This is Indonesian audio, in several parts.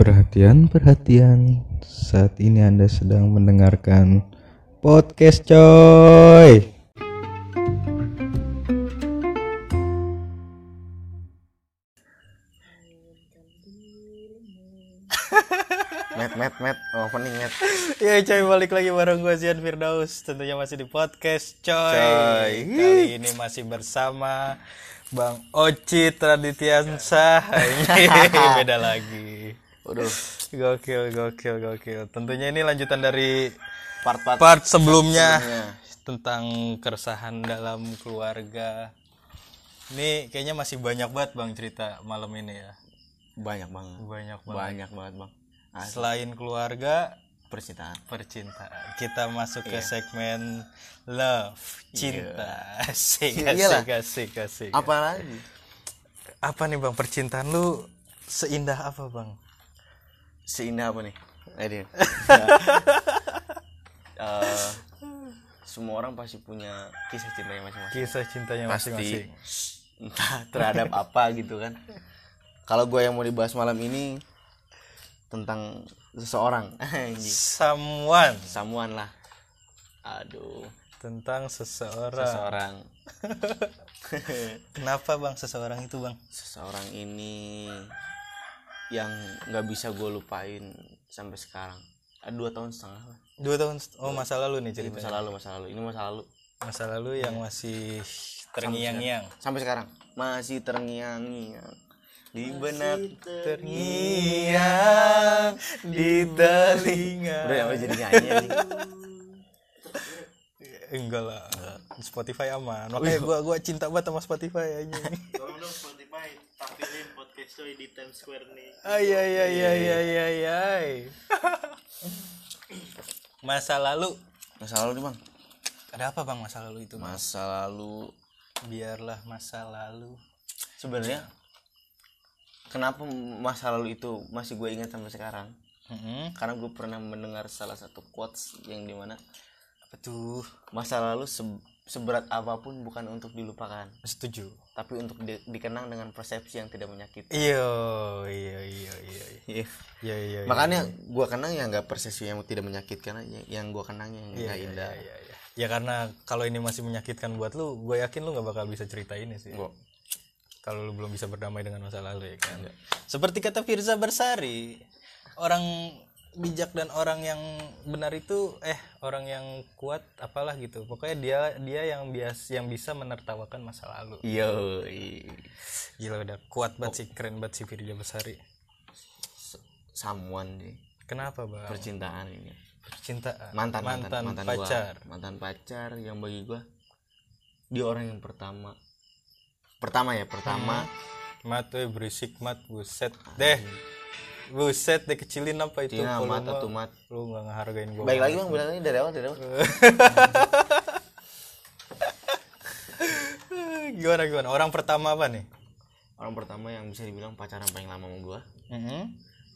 Perhatian, perhatian. Saat ini Anda sedang mendengarkan podcast coy. Met, met, met, opening met. Ya coy balik lagi bareng gue Zian Firdaus Tentunya masih di podcast coy, Coy. Kali ini masih bersama Bang Oci Traditiansyah Ini Beda lagi Waduh, Gokil, gokil, gokil Tentunya ini lanjutan dari part-part part sebelumnya sebelumnya. Tentang keresahan dalam keluarga Ini kayaknya masih banyak banget bang cerita malam ini ya banyak banget. Banyak banget Banyak banget, Bang. Asli Selain keluarga percintaan. percintaan. Kita masuk ke segmen love, cinta. Asik, Iyalah. asik, asik, asik. Apa lagi? Apa nih bang percintaan lu seindah apa bang? Seindah apa nih? Aduh. Eh, semua orang pasti punya kisah cintanya masing-masing. Kisah cintanya masing-masing. entah terhadap apa gitu kan. Kalau gue yang mau dibahas malam ini tentang seseorang. Someone Samuan lah. Aduh, tentang seseorang. seseorang. Kenapa bang seseorang itu bang? seseorang ini yang nggak bisa gue lupain sampai sekarang Ah, dua tahun setengah lah Dua tahun. Oh masa lalu nih ini ceritanya. masa lalu masa lalu ini masa lalu Masa lalu yang masih terngiang-ngiang. sampai sekarang masih terngiang-ngiang di benak Terngiang di telinga. udah ya jadi nyanyi. Enggak lah. Spotify aman. Makanya gua gua cinta banget sama Spotify aja. Tolong dong Spotify tampilin podcast coy di Times Square nih. Ay ay ay ay ay ay ay. Masa lalu masa lalu nih bang ada apa bang masa lalu itu? Bang? masa lalu Biarlah masa lalu. sebenarnya kenapa masa lalu itu masih gue ingat sampai sekarang Mm-mm. karena gue pernah mendengar salah satu quotes yang di mana Apa tuh? masa lalu se- seberat apa pun bukan untuk dilupakan Setuju. tapi untuk di- dikenang dengan persepsi yang tidak menyakiti. Iya iya iya iya. Iya. Iya iya. Makanya gua kenang yang nggak persepsi yang tidak menyakitkan aja, yang gua kenang yang Iya, nggak iya, indah. iya, iya. Ya karena kalau ini masih menyakitkan buat lu, gue yakin lu nggak bakal bisa cerita ini sih. Gua- kalau lu belum bisa berdamai dengan masa lalu ya kan. Seperti kata Firza Bersari, orang bijak dan orang yang benar itu eh orang yang kuat apalah gitu. Pokoknya dia dia yang bias yang bisa menertawakan masa lalu. Iya. Gila udah kuat banget sih, keren banget sih Firza Bersari. Samuan nih Kenapa, Bang? percintaan ini. Percintaan. Mantan mantan mantan, mantan pacar. Gua, mantan pacar yang bagi gua dia orang yang pertama. Pertama ya, pertama Mat eh, berisik mat buset deh. Buset deh kecilin apa itu Cina mata tuh mat. Lu nggak ngehargain gua. Baik lagi bang, bilang lagi dari awal dari awal. gimana gimana? Orang pertama apa nih? Orang pertama yang bisa dibilang pacaran paling lama sama gua. Mm-hmm.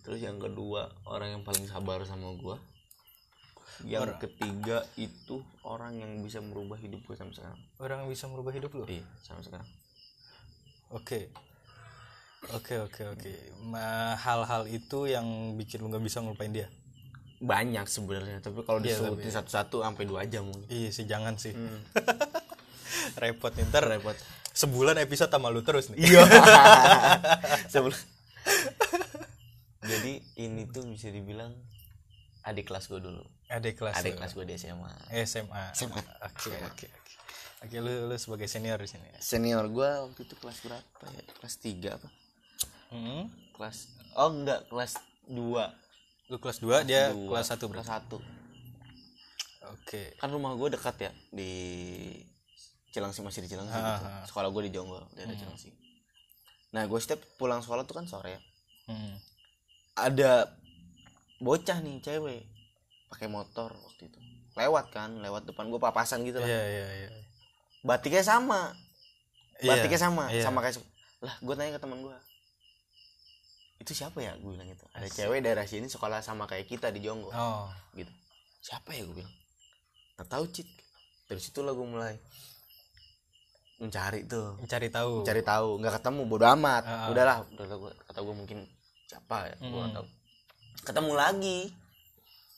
Terus yang kedua orang yang paling sabar sama gua. Yang ketiga itu orang yang bisa merubah hidup gua sampai sekarang. Orang yang bisa merubah hidup lu. Iya, sampai sekarang. Oke. Oke oke oke. Hal-hal itu yang bikin lu nggak bisa ngelupain dia. Banyak sebenarnya, tapi kalau Iya, disebutin satu-satu sampai dua jam mungkin. Iya sih jangan sih. Hmm. Repot nih ntar Repot. sebulan episode sama lu terus nih. Iya. Sebelum Jadi ini tuh bisa dibilang adik kelas gue dulu. Adik kelas. Adik kelas gue di SMA. SMA. SMA. Oke oke oke. Oke lu lu sebagai senior di sini ya. Senior gue waktu itu kelas berapa ya? Kelas 3 apa? Hmm. Kelas Oh enggak, kelas 2. Lu kelas 2 dia kelas 1 berarti. Kelas 1. Oke. Kan rumah gue dekat ya di Cilangsi masih di Cilangsi gitu. Ah, Sekolah gue di Jonggol, daerah Cilangsi. Nah, gue setiap pulang sekolah tuh kan sore ya. Hmm. ada bocah nih cewek pakai motor waktu itu lewat kan lewat depan gue papasan gitu lah Iya iya iya. batiknya sama Iya, batiknya sama iya. sama kayak lah gue tanya ke teman gue itu siapa ya? Gue bilang gitu. Ada cewek daerah sini sekolah sama kayak kita di Jonggol Oh. gitu. Siapa ya? Gue bilang. Nggak tahu cit dari situlah gue mulai. Mencari tuh. Mencari tahu. mencari tahu. Nggak ketemu bodo amat. Ah. udahlah udah gue kata gue mungkin siapa ya? Gue Hmm. nggak tahu. Ketemu lagi.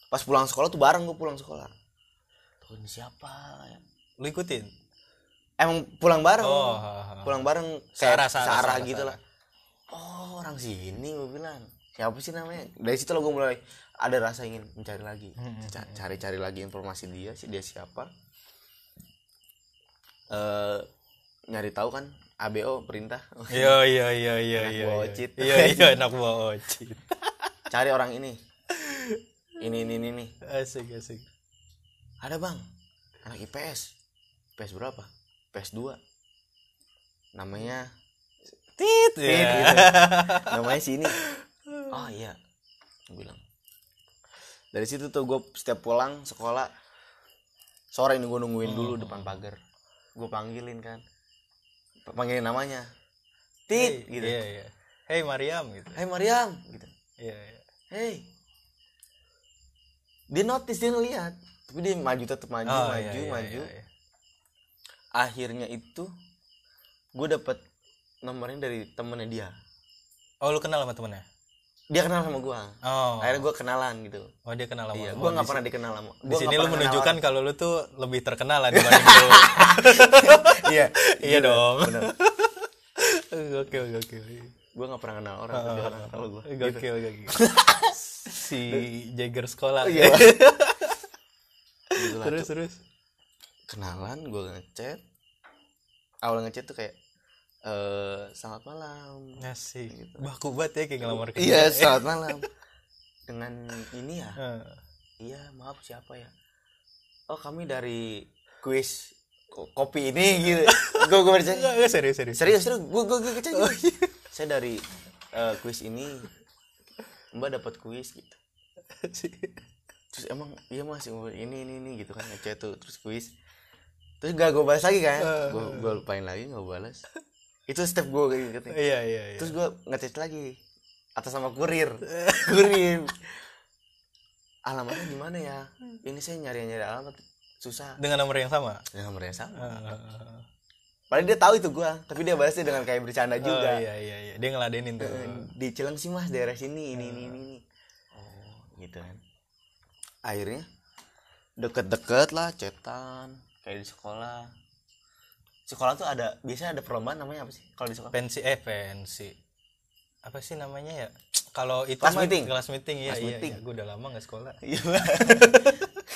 Pas pulang sekolah tuh bareng gue pulang sekolah. Tuh ini siapa ya? lu ikutin? Emang pulang bareng. Oh, pulang bareng Searah, kayak searah, searah searah, gitu searah. lah oh orang sini gue bilang. Siapa sih namanya? Dari situ lo gue mulai ada rasa ingin mencari lagi. Hmm, Ca- cari-cari lagi informasi dia sih dia siapa. Eh nyari tahu kan ABO perintah. Iya iya iya iya iya buah iya. ocit. iya iya anak buah ocit cari orang ini. Ini ini ini nih asik asik. Ada bang. Anak IPS IPS berapa? IPS 2 namanya tit Tit, ya gitu. namanya sini oh iya. Gua bilang. Dari situ tuh gue setiap pulang sekolah sore ini gue nungguin dulu depan pagar. Gue panggilin kan. Panggilin namanya. Tit Hey, gitu. iya iya. Hey Mariam gitu. Hai Mariam gitu. Iya iya. Hey. Dia notice dia ngeliat. Tapi dia maju tetap maju Oh, maju iya, iya, maju. iya, iya. akhirnya itu gue dapet nomornya dari temennya dia. Oh lu kenal sama temennya? Dia kenal sama gue oh. Akhirnya gue kenalan gitu. Oh dia kenal sama iya gue Oh, nggak pernah dikenal sama di gua sini lu menunjukkan kalau lu tuh lebih terkenal lah dibanding lu. Iya iya dong. Bener. Gokil gokil gue nggak pernah kenal orang tapi orang kenal gue gokil gokil. Si Jagger sekolah. Iya. Gitu terus terus? Kenalan gue ngechat. Awal ngechat tuh kayak eh selamat malam. Ngasih Gitu. baku banget ya kayak ngelamar kerja. Iya selamat malam. Dengan ini ya? Iya maaf siapa ya? Oh kami dari kuis ko- kopi ini gitu. Gue gue percaya enggak serius serius. Serius serius. Gue gue gue percaya saya dari eh, kuis ini mbak dapat kuis gitu. Terus emang iya mas ini ini ini gitu kan ngechat tuh terus kuis. Terus gak gue balas lagi kan? Gue gue lupain lagi gak balas itu step gue kayak gitu. Iya iya iya. Terus gue ngechat lagi atas nama kurir. Kurir. Alamatnya gimana ya? Ini saya nyari nyari alamat. Susah. Dengan nomor yang sama? Dengan nomor yang sama. Heeh. padahal dia tahu itu gue tapi dia balasnya dengan kayak bercanda oh, juga. iya iya iya. Dia ngeladenin tuh. Di Cilengsi mas daerah sini ini ini ini, ini. oh gitu kan. Akhirnya deket-deket lah cetan kayak di sekolah sekolah tuh ada biasanya ada perlombaan namanya apa sih? Kalau di sekolah? Pensi eh pensi. Apa sih namanya ya? Kalau itu Kelas meeting. kelas meeting ya Kelas iya, meeting. iya. gue udah lama nggak sekolah.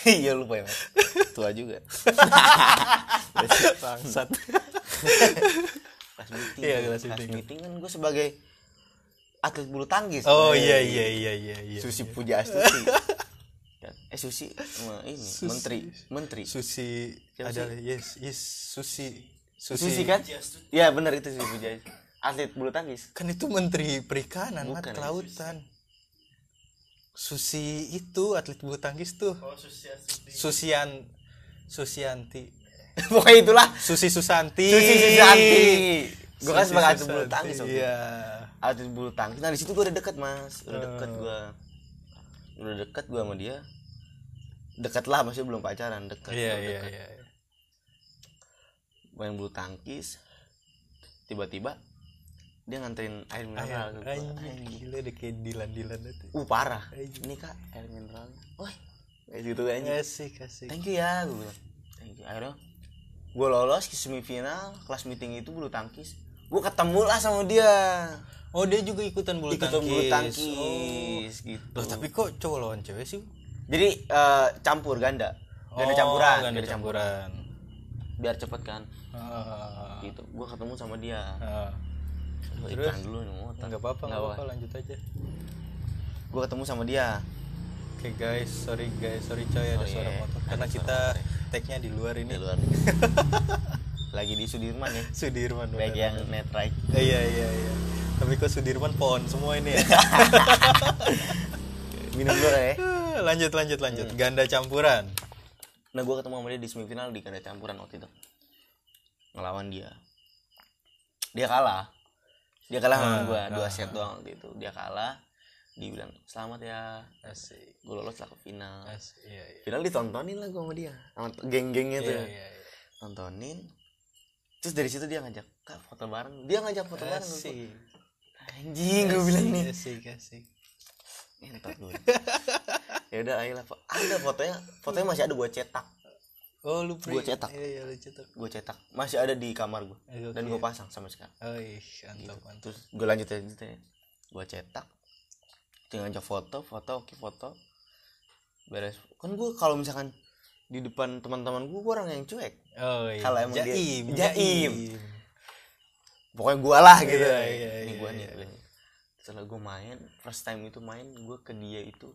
Iya iya lupa ya tua juga. Bangsat. Kelas meeting. Iya, kelas meeting. kan gue sebagai atlet bulu tangkis. Oh iya iya iya iya iya Susi Puja Astuti. Dan- eh Susi ini menteri menteri. Susi Siapa ada yes yes Susi Susi, kan? Iya benar itu Susi Puja atlet bulu tangkis. Kan itu menteri perikanan mat Bukan, kelautan Susi itu atlet bulu tangkis tuh. Oh, sosial Susian Susianti. Pokoknya itulah. Susi Susanti. Susi Susanti. Gue kan Susi sebagai atlet bulu tangkis iya. atlet bulu tangkis. Nah di situ gue udah deket mas. Udah deket gue udah deket gue sama dia. Deket lah masih belum pacaran deket. Iya iya deket. iya main bulu tangkis tiba-tiba dia nganterin air mineral ke gua. gila deh kayak Dilan Dilan itu. Uh parah. Ini kak air mineralnya wah kayak gitu aja asik asik. Thank you ya gue bilang. Thank you. Akhirnya gue lolos ke semifinal kelas meeting itu bulu tangkis. Gue ketemu lah sama dia. Oh dia juga ikutan bulu ikutan tangkis. bulu oh. tangkis gitu. Loh, tapi kok cowok lawan cewek sih? Jadi eh, campur ganda. Ganda Oh, campuran ganda campuran. Biar cepet kan Ah, gitu. Gue ketemu sama dia. Ah. Terus? iklan dulu nih motor nggak apa-apa nggak apa-apa lanjut aja. Gue ketemu sama dia. Oke guys sorry guys sorry coy ada suara motor. karena suara kita tag-nya di luar ini. Di luar. Lagi di Sudirman ya? Sudirman baik yang net right. Eh, iya iya iya. Tapi kok Sudirman pohon semua ini ya? Minum dulu ya lanjut lanjut lanjut. Hmm. ganda campuran. Nah gue ketemu sama dia di semifinal di ganda campuran waktu itu ngelawan dia. Dia kalah. Dia kalah sama Ah, gue dua ah, set doang waktu itu. Dia kalah dia bilang selamat ya. Asik gue lolos lah ke final. asik iya iya. Final ditontonin lah gue sama dia sama geng-gengnya tuh. Iya iya iya. tontonin. Terus dari situ dia ngajak kak foto bareng. Dia ngajak foto bareng sama gua. asik. Anjing gue bilang nih. asik asik. Entot gue ya udah ayolah ada fotonya. Fotonya masih ada gue cetak oh lu Gua cetak. iya iya lu cetak. Gue cetak. Masih ada di kamar gue Eh, dan oke. gue pasang sampai sekarang. Oh ih mantap mantap. Terus gue lanjut aja gitu ya. Gue cetak. Tinggal ngajak foto foto oke foto. Beres. Kan gue kalau misalkan di depan teman-teman gue gue orang yang cuek. Oh iya. Kalau emang dia- jaim jaim. pokoknya gue lah gitu. Iya, iya, ini iya, gue iya. nih. setelah gue main first time itu main gue ke dia itu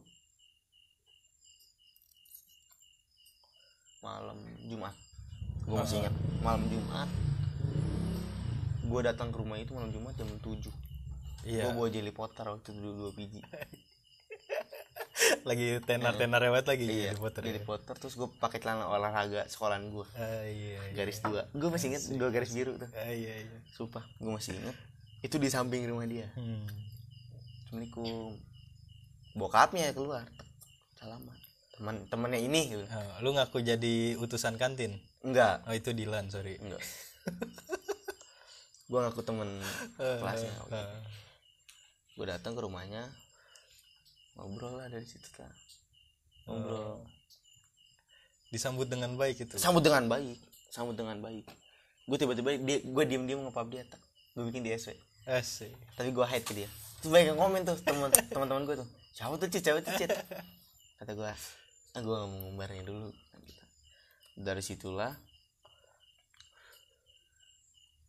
malam Jumat. Gue masih ingat. Malam Jumat. Gue datang ke rumah itu malam Jumat jam 7 iya. Gue bawa jelly potter waktu itu dua, dua biji. Lagi tenar tenar lewat lagi iya di foto jelly potter. Terus gue pakai celana olahraga sekolahan gue ah iya iya. Garis dua. Gue masih ingat dua garis biru tuh. Ah, iya iya. Sumpah gue masih ingat. Itu di samping rumah dia. Hmm. Assalamualaikum. Bokapnya keluar. Salaman teman temannya ini gitu. Ah, lu ngaku jadi utusan kantin? Enggak. Oh itu Dilan sorry. Enggak. Gue ngaku temen kelasnya Ah, gue datang ke rumahnya ngobrol lah dari situ lah ngobrol. Disambut dengan baik itu? Sambut dengan baik sambut dengan baik. Gue tiba-tiba dia gue diem diem ngepap dia tak gue bikin di SW asik. Tapi gue hide ke dia. Terus banyak yang komen tuh teman teman-teman gue tuh. Siapa tuh siapa tuh cit? Kata gue ah gue gak mau ngumbarnya dulu. Dari situlah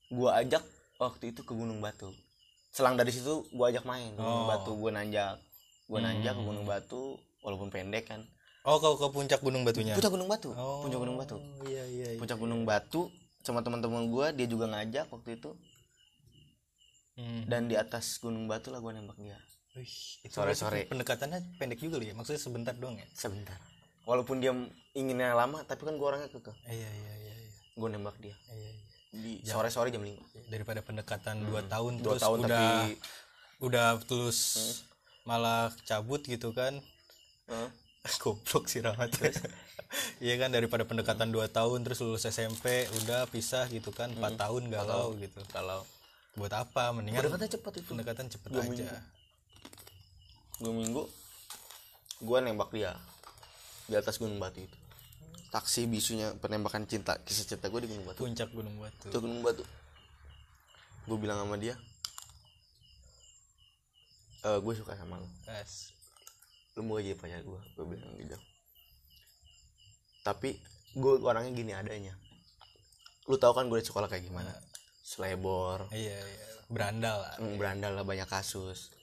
gue ajak waktu itu ke Gunung Batu. Selang dari situ gue ajak main ke Gunung Oh. Batu gue nanjak. Gue nanjak ke Gunung Batu walaupun pendek kan. Oh kau ke puncak gunung batunya? Puncak Gunung Batu oh puncak Gunung Batu. iya iya iya. puncak Gunung Batu sama teman-teman gue dia juga ngajak waktu itu. Hmm. dan di atas Gunung Batu lah gue nembak dia. Wih, itu Sore-sore. berarti pendekatannya pendek juga loh ya. Maksudnya sebentar doang ya? Sebentar walaupun dia inginnya lama tapi kan gue orangnya kekeh. Iya iya iya iya. Gue nembak dia. Iya, iya. di sore sore jam 5 daripada pendekatan dua tahun Hmm. dua terus tahun udah tapi Hmm. udah terus malah cabut gitu kan. Hah? goblok sih Rahmat. Iya kan daripada pendekatan dua tahun terus lulus SMP udah pisah gitu kan empat tahun galau gitu. kalau buat apa? Mendingan pendekatan cepat itu. pendekatan cepet Dua aja. minggu. dua minggu gue nembak dia di atas gunung batu itu. Taksi bisunya penembakan cinta kisah cinta gue di gunung batu. Puncak gunung batu. Itu gunung batu. Gue bilang sama dia eh gue suka sama lo As. lu mau jadi pacar gue gue bilang gitu. Tapi gue orangnya gini adanya. Lu tahu kan gue di sekolah kayak gimana? Selebor. Iya iya. Berandal lah. Mm, berandal lah banyak kasus.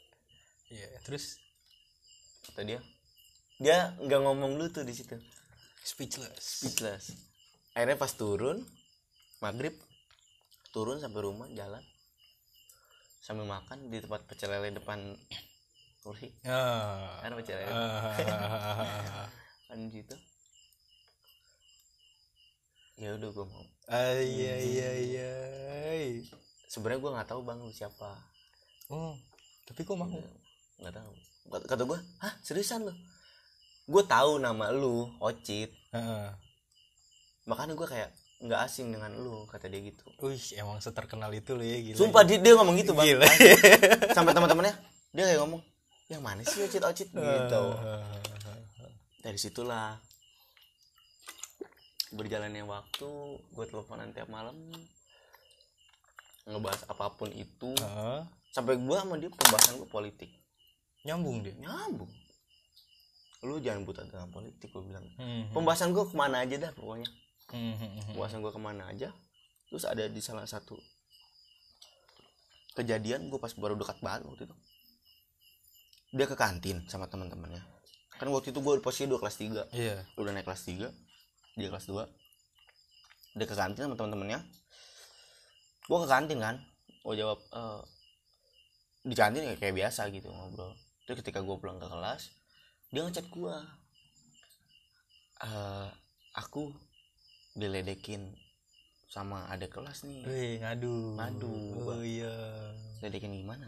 Iya terus? Kata dia dia nggak ngomong lu tuh di situ. Speechless. Speechless. Akhirnya pas turun maghrib turun sampai rumah jalan. Sambil makan di tempat pecel lele depan kursi. Ah kan pecel lele. Ah kan di situ. Ya udah gue mau. Ay ay ay ay sebenarnya gue nggak tahu bang lu siapa. Oh tapi kok mau? Nggak tahu. Kata- gue hah seriusan lu gue tahu nama lu Ocit Heeh. makanya gue kayak nggak asing dengan lu kata dia gitu Wih, emang seterkenal itu lo ya gila. sumpah dia, dia ngomong gitu bang Gila. sampai teman-temannya dia kayak ngomong yang mana sih Ocit Ocit gitu dari situlah berjalannya waktu gue teleponan tiap malam ngebahas apa pun itu Heeh. sampai gue sama dia pembahasan gue politik nyambung dia. nyambung lu jangan buta dengan politik gue bilang. Hmm. pembahasan gue ke mana aja dah pokoknya. Hmm, hmm, hmm. pembahasan gue ke mana aja. Terus ada di salah satu kejadian gue pas baru dekat banget waktu itu. Dia ke kantin sama teman-temannya kan waktu itu gue posisi dua kelas 3 Iya. udah naik kelas 3 dia kelas 2 dia ke kantin sama teman-temannya gue ke kantin kan. Gue jawab eh, di kantin ya kayak biasa gitu ngobrol. Terus ketika gue pulang ke kelas dia ngechat gue eh aku diledekin sama ada kelas nih Wih, ngadu. Ngadu. Oh iya. ledekin gimana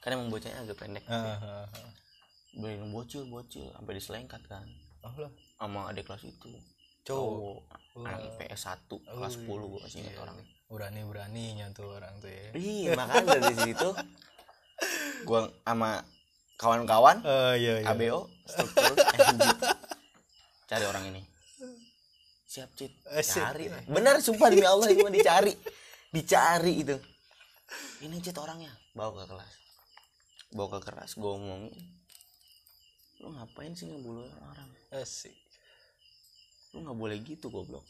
kan emang bocahnya agak pendek Ah, ah, ah. bilang bocil bocil sampai diselengkat kan Oh lah, sama adik kelas itu cowok. cowok anak IPS 1 kelas 10 gue masih ingat orangnya Berani-beraninya tuh orang tuh ya. iya makanya dari situ gua sama kawan-kawan oh iya iya. ABO struktur cari orang ini. Siap cit. Asik. cari. Bener sumpah demi Allah itu mah dicari. Dicari itu. Ini cit orangnya. Bawa ke kelas. Bawa ke kelas gue ngomongin lu ngapain sih ngebully orang? Asik. Lu nggak boleh gitu goblok.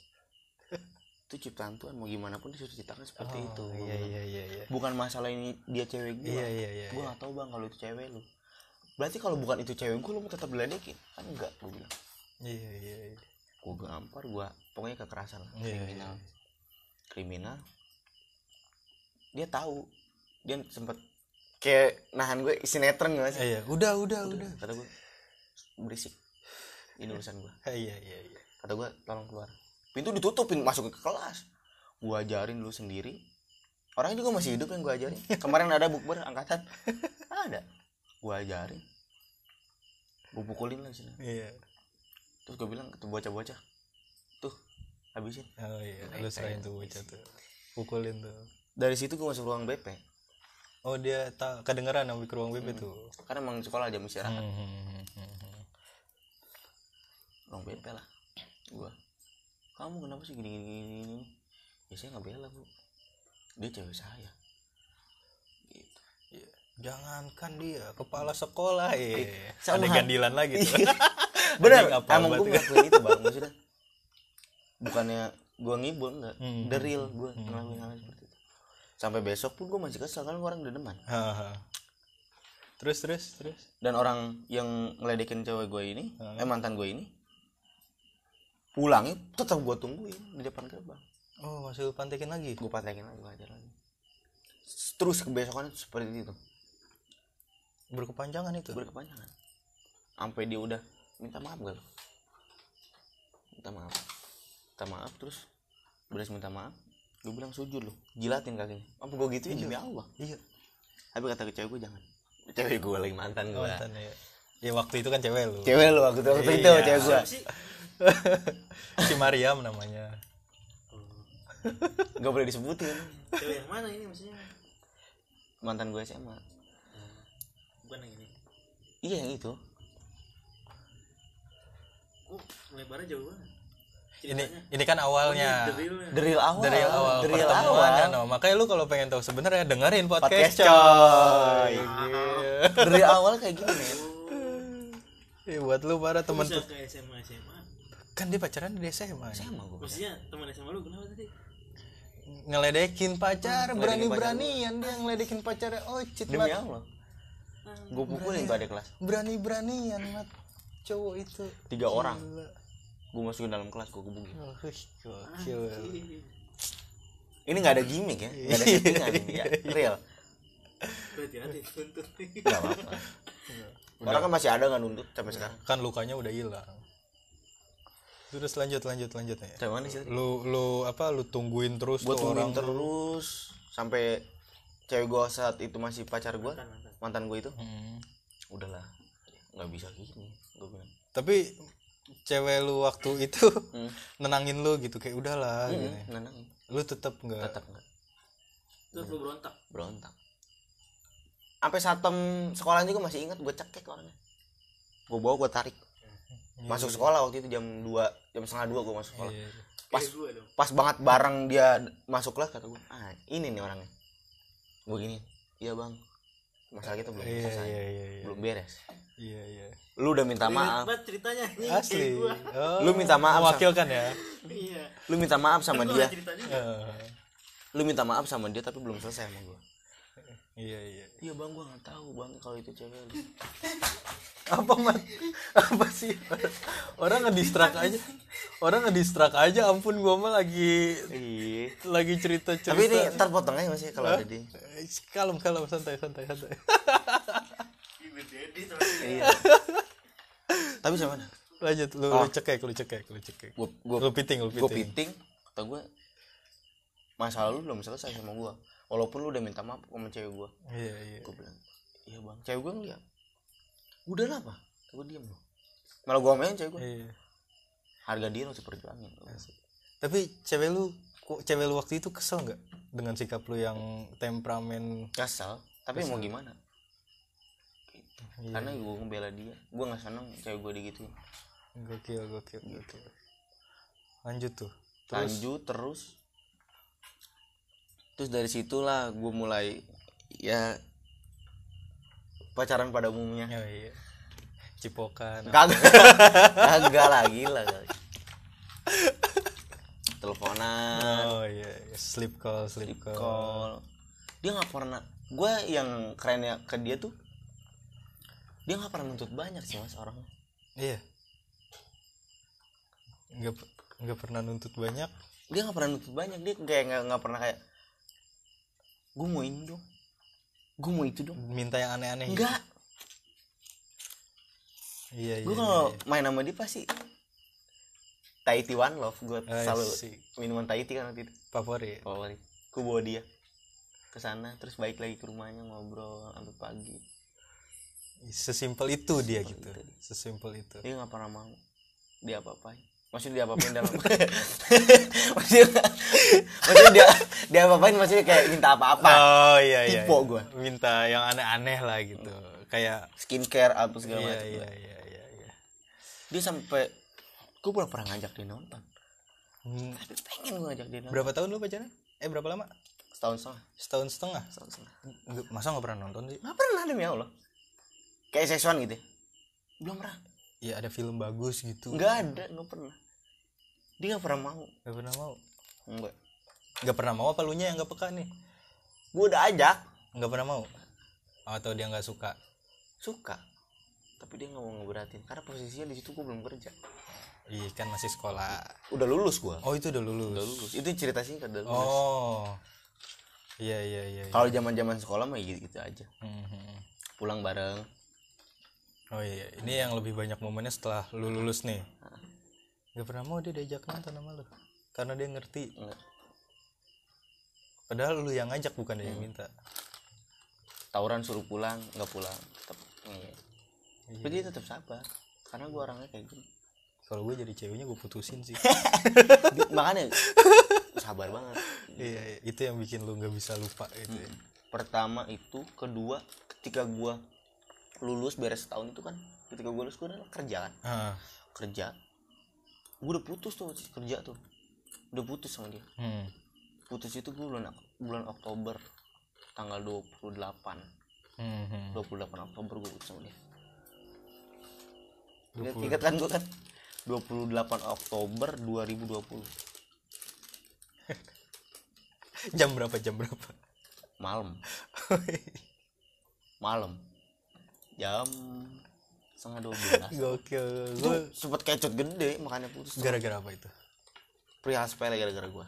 Itu ciptaan Tuhan. Mau gimana pun disuruh ciptakan seperti itu oh, gua iya iya iya iya. Bukan masalah ini dia cewek gue iya iya iya gue iya. gak tahu bang kalau itu cewek lu berarti kalau bukan itu cewek gue lu mau tetap diledekin? Kan enggak gue bilang. Iya iya iya. Gue gampar gue pokoknya kekerasan lah Iya, kriminal. kriminal. Dia tahu. Dia sempet kayak nahan gue sinetron gak sih? Iya udah udah udah kata gue berisik. Ini urusan gue iya iya iya. Kata gue tolong keluar. Pintu ditutupin masuk ke kelas. Gue ajarin dulu sendiri. Orangnya juga masih hidup yang gue ajarin. Kemarin ada bukber angkatan. Ada. Gue ajarin gue pukulin lah sini iya. Terus gue bilang ke bocah-bocah tuh habisin. Oh iya lu serahin tuh bocah tuh. pukulin tuh. Dari situ gue masuk ruang BP oh dia tak kedengeran sampai ke ruang BP tuh? Karena emang sekolah jam istirahat. Hmm, hmm, hmm, hmm. ruang BP lah gue kamu kenapa sih gini gini gini, gini? ya saya nggak bela bu. Dia cewek saya. Jangankan dia kepala sekolah ya. sama. Ada gandilan lagi tuh. bener Anjing, apa emang gue ngelakuin itu bang maksudnya bukannya gue ngibul enggak Hmm. the real gue ngelakuin hal seperti itu sampai besok pun gue masih kesel kan orang udah deman Haha. terus terus terus. dan orang yang ngeledekin cewek gue ini Hmm. eh mantan gue ini pulangnya tetap gue tungguin di depan gerbang Oh masih lu pantekin lagi. gue patekin lagi gue ajar lagi terus kebesokannya seperti itu Berkepanjangan itu. berkepanjangan. Sampai dia udah minta maaf gak lo minta maaf. Minta maaf terus beres minta maaf gue bilang sujud lo jilatin kakinya. Apa gue gituin? Demi Allah. Iya. tapi kata ke cewek gue jangan. Cewek gue lagi mantan gue Mantan ya. Ya waktu itu kan cewek lu. cewek lo waktu itu waktu itu Iya. cewek gue sih si Mariam namanya. gak boleh disebutin. Cewek yang mana ini maksudnya? Mantan gue SMA bukan yang ini iya yang itu oh lebarnya jauh banget Ini ceritanya ini kan awalnya. the realnya dari awal Dari awal dari pertemuan awal ya, no. Makanya lu kalau pengen tahu sebenarnya dengerin podcast podcast, coy Iya. dari awal kayak gini men Iya, buat lu para teman tuh. ke SMA SMA Kan dia pacaran di SMA. ya. sama gue maksudnya teman SMA lu kenapa tadi Ngeledekin pacar, Ngeledekin berani-beranian dia ngeledekin pacar. Oh, cit demi mat. Gue pukulin tuh ada kelas. Berani-beranian mat. Cowok itu. tiga orang. Gila. gue masukin dalam kelas gue gebukin Oh, ini nggak ada gimmick ya? Nggak ada settingan. Ya real. Tuntut nggak apa-apa. Orang kan masih ada nggak nuntut sampai sekarang? Kan lukanya udah hilang. Terus lanjut lanjut lanjut ya. sih Lu lu apa lu tungguin terus tuh tungguin orang. terus sampai cewek gue saat itu masih pacar mantan mantan mantan gue itu. Hmm. udahlah. Nggak bisa gini gue bilang. Tapi cewek lu waktu itu Hmm. nenangin lu gitu kayak udahlah Hmm, gini. nenangin. Lu tetap nggak tetap nggak. Terus lu berontak? Berontak. Sampai satem sekolah juga masih ingat gue cekek orangnya. Gue bawa gue tarik. Masuk sekolah waktu itu jam 2 jam setengah dua gue masuk sekolah. Iya. pas pas banget bareng dia masuk kelas kata gue ah ini nih orangnya. Gue gini iya bang masalah kita belum Iya selesai. iya iya iya. belum beres. Iya iya. lu udah minta maaf. banget ceritanya Asli. Oh, Lu minta maaf sama- Mewakilkan ya. iya. Lu minta maaf sama dia. Eh, lu minta maaf sama dia tapi belum selesai sama gue Iya iya. iya bang gue nggak tahu bang kalau itu cewek lu Apa mat? Apa sih? Orang ngedistrak aja. Orang ngedistrak aja. Ampun gua mah lagi iya lagi cerita cerita. tapi ini ntar potong aja masih kalau ada di kalem kalem santai santai santai. Iya tapi sama mana Lanjut lu, Oh. lu cekek lu cekek lu cekek. gue gue Lu piting lu piting. piting kata gue masalah lu belum selesai sama gue walaupun lu udah minta maaf sama cewek gue Iya iya. gue bilang iya bang. Cewek gue ngeliat udah lah apa gue diem loh malah gue main cewek gue Iya. harga diri harus diperjuangin Tapi cewek lu kok cewek lu waktu itu kesel nggak dengan sikap lu yang temperamen? Kesel tapi mau gimana? Gitu. karena gue ngebela dia. Gue nggak seneng cewek gue digituin. Gokil gokil gokil. Lanjut tuh. Terus? Lanjut terus terus dari situlah gue mulai ya pacaran pada umumnya. Oh, iya. cipokan. Kagak kagak lah. Gila teleponan. Oh iya iya. sleep call sleep, call. call. Dia nggak pernah gue yang kerennya ke dia tuh dia nggak pernah nuntut banyak sih mas orangnya iya. Nggak nggak pernah nuntut banyak. Dia nggak pernah nuntut banyak. Dia kayak nggak nggak pernah kayak gue mau ini dong. Gue mau itu dong. Minta yang aneh-aneh gitu. enggak. Iya iya gue kalau main sama dia pasti Tahiti One Love. Gue I selalu see. minuman Tahiti kan waktu itu. Favorit. Favorit. Gue bawa dia ke sana terus balik lagi ke rumahnya ngobrol sampai pagi. Sesimpel itu dia gitu. sesimpel itu. Dia nggak pernah mau. Dia apa apain maksudnya dia apa? Apain dalam maksudnya maksudnya dia dia apa apain maksudnya kayak minta apa apa oh iya iya Tipe iya. gua. minta yang aneh-aneh lah gitu. Kayak skincare apa segala iya macam iya iya iya iya. Dia sampai gue belum pernah ngajak dia nonton. Hmm, tapi pengen gue ngajak dia nonton. Berapa tahun lu pacaran? Eh berapa lama? Setahun setengah. Setahun setengah? Setahun setengah. Masa nggak pernah nonton sih? Nggak pernah demi allah. Kayak seksual gitu ya? belum pernah. Ya ada film bagus gitu. Nggak ada nggak pernah dia nggak pernah mau. Nggak pernah mau? Enggak nggak pernah mau apa lu nya yang nggak peka nih? Gue udah ajak. Nggak pernah mau? Atau dia nggak suka? Suka. Tapi dia nggak mau ngeberatin. Karena posisinya di situ gue belum kerja. Ih, kan masih sekolah. Udah lulus gue oh itu udah lulus. Udah lulus. Itu cerita singkat udah lulus. Oh. Iya iya iya iya. kalau zaman zaman sekolah mah gitu gitu aja. Hmm. pulang bareng. Oh iya. Ini yang lebih banyak momennya setelah lu lulus nih nggak pernah mau dia diajak nonton sama lu. Karena dia ngerti. Enggak. padahal lu yang ngajak bukan dia yang minta. Tawuran suruh pulang nggak pulang. Tetap iya. tapi dia tetap sabar. Karena gue orangnya kayak gini. Kalau gue jadi ceweknya gue putusin sih. Di- makanya sabar banget. Iya iya. itu yang bikin lu nggak bisa lupa gitu ya. pertama itu kedua ketika gua lulus beres setahun itu kan ketika gua lulus udah kerja kan? Ah kerja gua udah putus tuh kerja tuh. Udah putus sama dia. Hmm. putus itu gua bulan bulan Oktober tanggal 28 Hmm, hmm. 28 Oktober gua putus sama dia. Ingat, ingat kan gua kan? 28 Oktober 2020 jam berapa jam berapa? Malam. Malam. Jam setengah dua belas. Gokil. Gue sempet kecut gede makanya putus. Gara-gara apa itu? Perihal sepele gara-gara gua.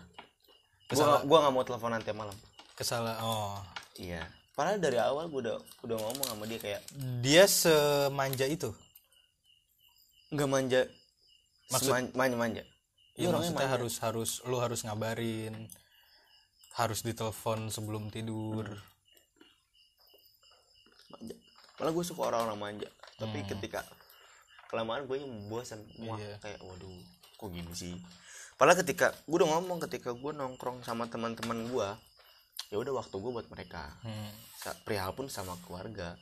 Kesalahan. gua nggak mau teleponan tiap malam. Kesalah oh. Iya. Padahal dari awal gua udah udah ngomong sama dia kayak dia semanja itu? Nggak manja. Maksud- manja manja. Ya Dia orangnya maksudnya manja. harus harus lu harus ngabarin harus ditelepon sebelum tidur. Manja. Malah gue suka orang-orang manja tapi ketika kelamaan gue bosan Wah, Iya. kayak waduh kok gini sih? Padahal ketika gue udah ngomong ketika gue nongkrong sama teman-teman gue ya udah waktu gue buat mereka. Hmm. Perihal pun sama keluarga.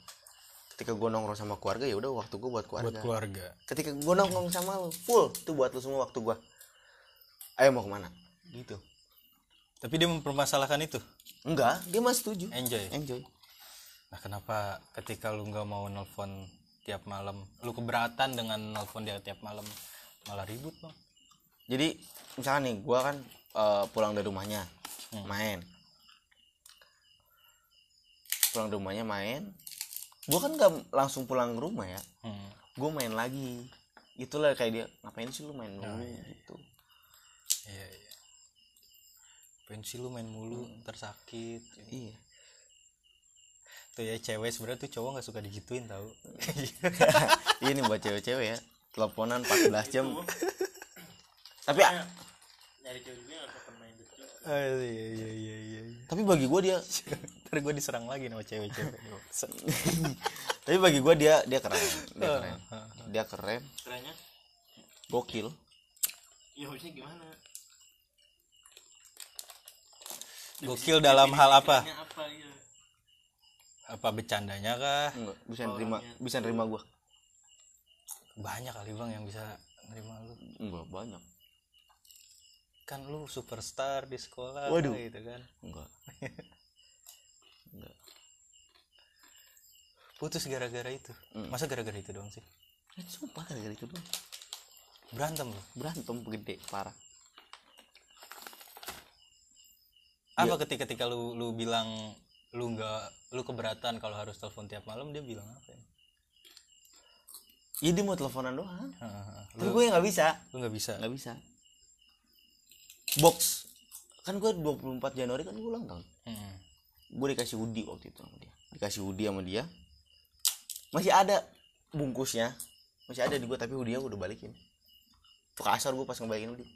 Ketika gue nongkrong sama keluarga ya udah waktu gue buat buat keluarga. Keluarga ketika gue nongkrong sama lu full itu buat lu semua waktu gue ayo mau ke mana? Gitu. Tapi dia mempermasalahkan itu? Enggak dia masih setuju. Enjoy? Enjoy. Nah kenapa ketika lu nggak mau nelfon tiap malam. Lu keberatan dengan nelfon dia tiap malam malah ribut bang. Jadi misalnya nih gue kan eh, pulang dari rumahnya Hmm. main. Pulang dari rumahnya main. Gue kan gak langsung pulang ke rumah ya. Hmm. gue main lagi. Itulah kayak dia ngapain sih lu main dulu gitu. Iya iya. Pensi lu main mulu? Ntar sakit. Iya tuh ya cewek sebenarnya tuh cowok nggak suka digituin tau. Ini buat cewek-cewek ya teleponan 14 jam. Tapi nyari cewek juga nggak pernah main iya iya iya iya tapi bagi gue dia ntar gue diserang lagi sama cewek-cewek. Tapi bagi gue dia dia keren dia keren. Dia keren. Kerennya? Gokil. Ya maksudnya gimana? Gokil dalam hal apa? ya apa bercandanya kah? Enggak bisa nerima bisa nerima gue banyak kali bang yang bisa nerima lu. Enggak banyak. Kan lu superstar di sekolah Waduh. gitu kan? Enggak. Enggak. Putus gara-gara itu. Masa gara-gara itu doang sih? Itu sumpah gara-gara itu doang. Berantem lu? Berantem gede parah. Apa ketika ketika lu lu bilang lu nggak lu keberatan kalau harus telepon tiap malam dia bilang apa ya? ya dia mau teleponan doang. Hahaha. tapi gue nggak bisa. lu nggak bisa? Nggak bisa. Box. Kan gue 24 Januari kan gue ulang tahun. Mm-mm. gue dikasih hoodie waktu itu sama dia. Dikasih hoodie sama dia. Masih ada bungkusnya. Masih ada di gue tapi hoodie gue udah balikin. Tuh kasar gue pas ngebalikin hoodie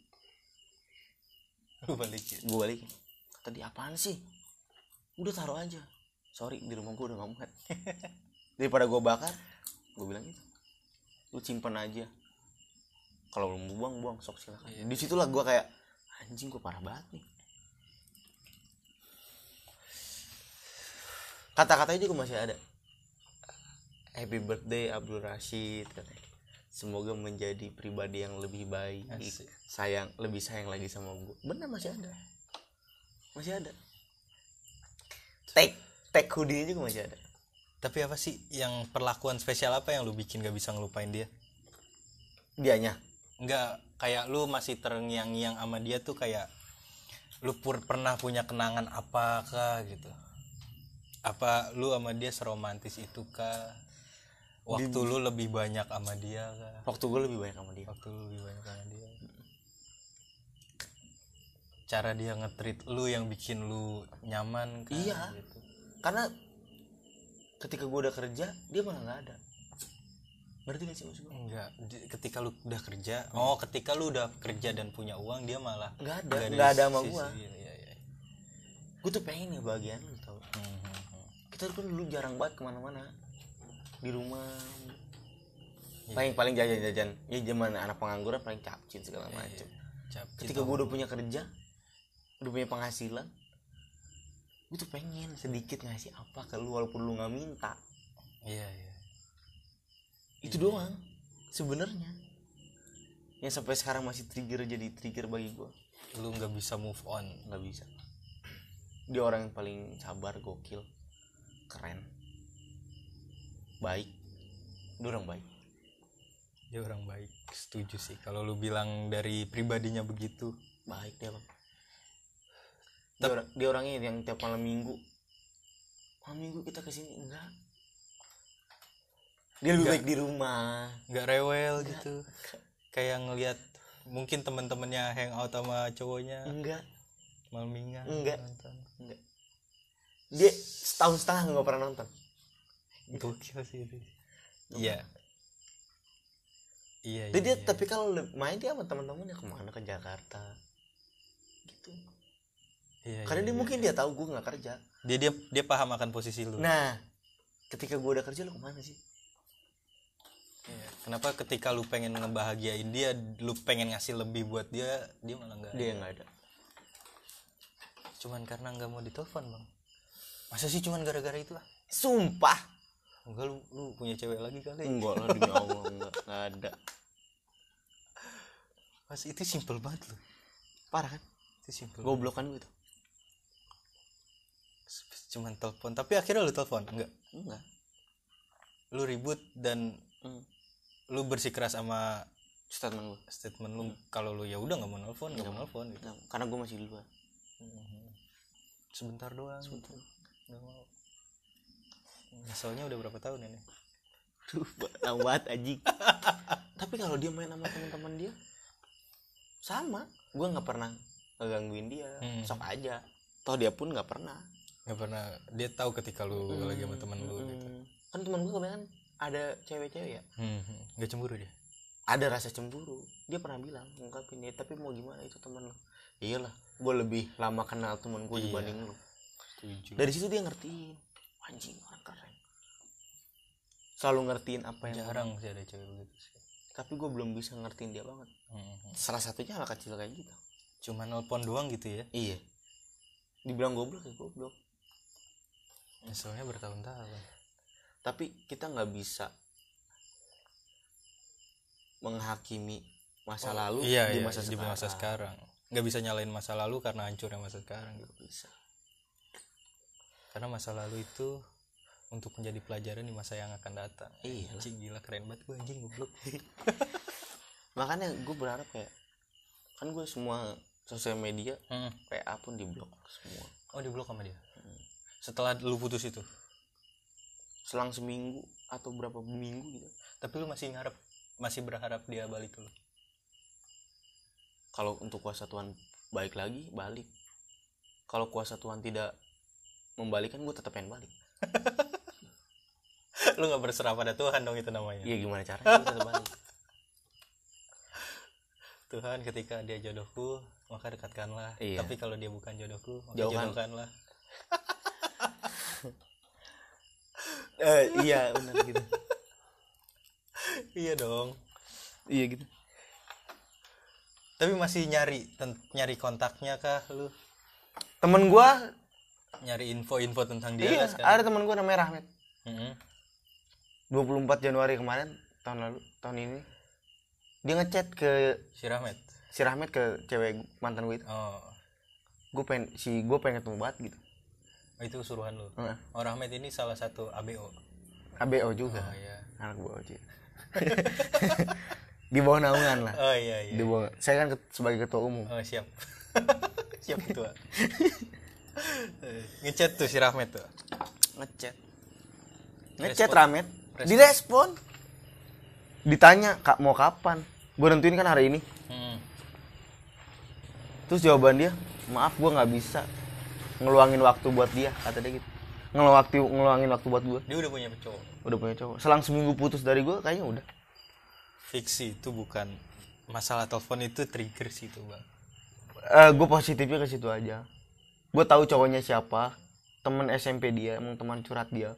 lu balikin? Gue balikin. Kata dia apaan sih udah taruh aja. Sorry di rumah gue udah nggak muat. Daripada gue bakar gue bilang gitu. Lu simpen aja. Kalau lu mau buang buang. Sok silakan. Di situlah gue kayak anjing gue parah banget nih. Kata-katanya juga masih ada. Happy birthday Abdul Rashid katanya. Semoga menjadi pribadi yang lebih baik Asik. sayang lebih sayang lagi sama gue bener masih ada. Masih ada tag tag hoodie juga masih ada. Tapi apa sih yang perlakuan spesial apa yang lu bikin gak bisa ngelupain dia? Dianya? Nggak kayak lu masih terngiang-ngiang sama dia tuh kayak lu pur pernah punya kenangan apakah gitu? Apa lu sama dia seromantis itu kah waktu lu lebih banyak sama dia kah? Waktu gue lebih banyak sama dia. Waktu lu lebih banyak sama dia cara dia ngetrit lu yang bikin lu nyaman kah Iya. gitu. Karena ketika gue udah kerja dia malah nggak ada. Ngerti gak sih maksud gue enggak ketika lu udah kerja oh ketika lu udah kerja dan punya uang dia malah nggak ada nggak ada sama gue iya, iya, iya. gue tuh pengen ya bagian lu tau. Hmm, hmm, hmm. kita kan dulu jarang banget ke mana-mana. Di rumah. Paling paling jajan-jajan. Ya zaman anak pengangguran paling capcin segala macem. Cap, ketika gue udah punya kerja punya penghasilan? Gue tuh pengen sedikit ngasih apa ke lu walaupun lu nggak minta. Iya iya. Itu doang sebenarnya. Yang sampai sekarang masih trigger jadi trigger bagi gue lu nggak bisa move on. Nggak bisa. Dia orang yang paling sabar gokil keren baik. Dia orang baik. Dia orang baik setuju sih. Kalau lu bilang dari pribadinya begitu. Baik dia bang dia, orang- dia orangnya yang tiap malam minggu. Malam minggu kita ke sini enggak. Dia lebih baik di rumah. Nggak rewel gitu. Kayak ngelihat mungkin teman-temannya hangout sama cowoknya. Enggak. Malam minggu. Enggak. nonton. enggak. Dia setahun setengah nggak pernah nonton. Gokil sih itu iya. Iya Jadi dia iya, iya. tapi kalau main dia sama teman-temannya ke mana? Ke Jakarta Iya, karena iya, dia iya. mungkin dia tahu gue nggak kerja. Dia dia dia paham akan posisi lu. Nah ketika gue udah kerja lu ke mana sih? Iya. kenapa ketika lu pengen ngebahagiain dia lu pengen ngasih lebih buat dia dia malah nggak dia nggak ada. Cuman karena nggak mau ditelepon bang. Masa sih cuman gara-gara itu ah sumpah. Enggak lu lu punya cewek lagi kali enggak lah demi Allah enggak nggak ada. Mas itu simple banget loh parah kan? Itu simple goblok kan gitu cuman telepon. Tapi akhirnya lu telepon? Enggak. Enggak. Lu ribut dan hmm. lu bersikeras sama statement gue statement lu kalau lu ya udah nggak mau nelfon nggak mau nelfon gitu. Karena gue masih di luar. Sebentar doang. Sebentar. Nggak mau. Nyeselnya udah berapa tahun ini? Duh, banget anjing. Tapi kalau dia main sama teman-teman dia sama. Gue nggak pernah ngegangguin dia. Hmm. sok aja. Toh dia pun nggak pernah nggak pernah. Dia tahu ketika lu lagi sama teman lu gitu. Hmm. kan teman gue kebanyakan ada cewek-cewek ya? Hmm, hmm. nggak cemburu dia? Ada rasa cemburu. Dia pernah bilang ngungkapin ya tapi mau gimana itu teman lo iyalah gue lebih lama kenal temen gue Iya. dibanding lo setuju. Dari situ dia ngertiin anjing orang keren. Selalu ngertiin apa yang jarang sih ada cewek begitu sih. Tapi gue belum bisa ngertiin dia banget. Hmm, hmm. salah satunya hal kecil kayak gitu. Cuma nelpon doang gitu ya? Iya. Dibilang goblok ya goblok Nyeselnya bertahun-tahun. tapi kita nggak bisa menghakimi masa lalu iya, di iya, masa di sekarang. masa sekarang. Nggak bisa nyalain masa lalu karena hancurnya masa sekarang gitu. bisa Karena masa lalu itu untuk menjadi pelajaran di masa yang akan datang. Iya. Anjing gila keren banget gue anjing goblok. makanya gue berharap kayak kan gue semua sosial media Hmm. PA pun diblok semua Oh di blok sama dia. Setelah lu putus itu. selang seminggu atau berapa minggu gitu Tapi lu masih ngarep masih berharap dia balik dulu. kalau untuk kuasa Tuhan balik lagi balik kalau kuasa Tuhan tidak membalikan gue tetap pengen balik lu nggak berserah pada Tuhan dong itu namanya. iya gimana caranya gue tetap balik Tuhan ketika dia jodohku maka dekatkanlah. Iya. Tapi kalau dia bukan jodohku maka jodohkanlah. Eh, iya benar gitu iya dong. iya gitu Tapi masih nyari nyari kontaknya kah lu? temen gue Nyari info-info tentang dia iya sekarang? ada temen gue namanya Rahmat Mm-mm. 24 Januari kemarin tahun lalu tahun ini dia ngechat ke Si Rahmat. si Rahmat ke cewek mantan gue itu Oh. gue pengen si gue pengen ketemu banget gitu itu suruhan lu. Heeh. Oh Rahmat ini salah satu ABO. ABO juga Oh iya. anak gue aja di bawah naungan lah Oh iya iya. di bawah saya kan sebagai ketua umum Oh siap. siap ketua. Ngechat tuh si Rahmat tuh. ngechat ngechat. Rahmat direspon ditanya kak mau kapan gue nentuin kan hari ini Hmm. terus jawaban dia maaf gue nggak bisa ngeluangin waktu buat dia kata dia gitu. Ngeluangin ngeluangin waktu buat gue Dia udah punya cowok. udah punya cowok. Selang seminggu putus dari gue kayaknya udah. Fiksi itu bukan. Masalah telepon itu trigger sih itu bang. Eh gue positifnya ke situ aja. Gue tahu cowoknya siapa. Temen SMP dia emang teman curhat dia.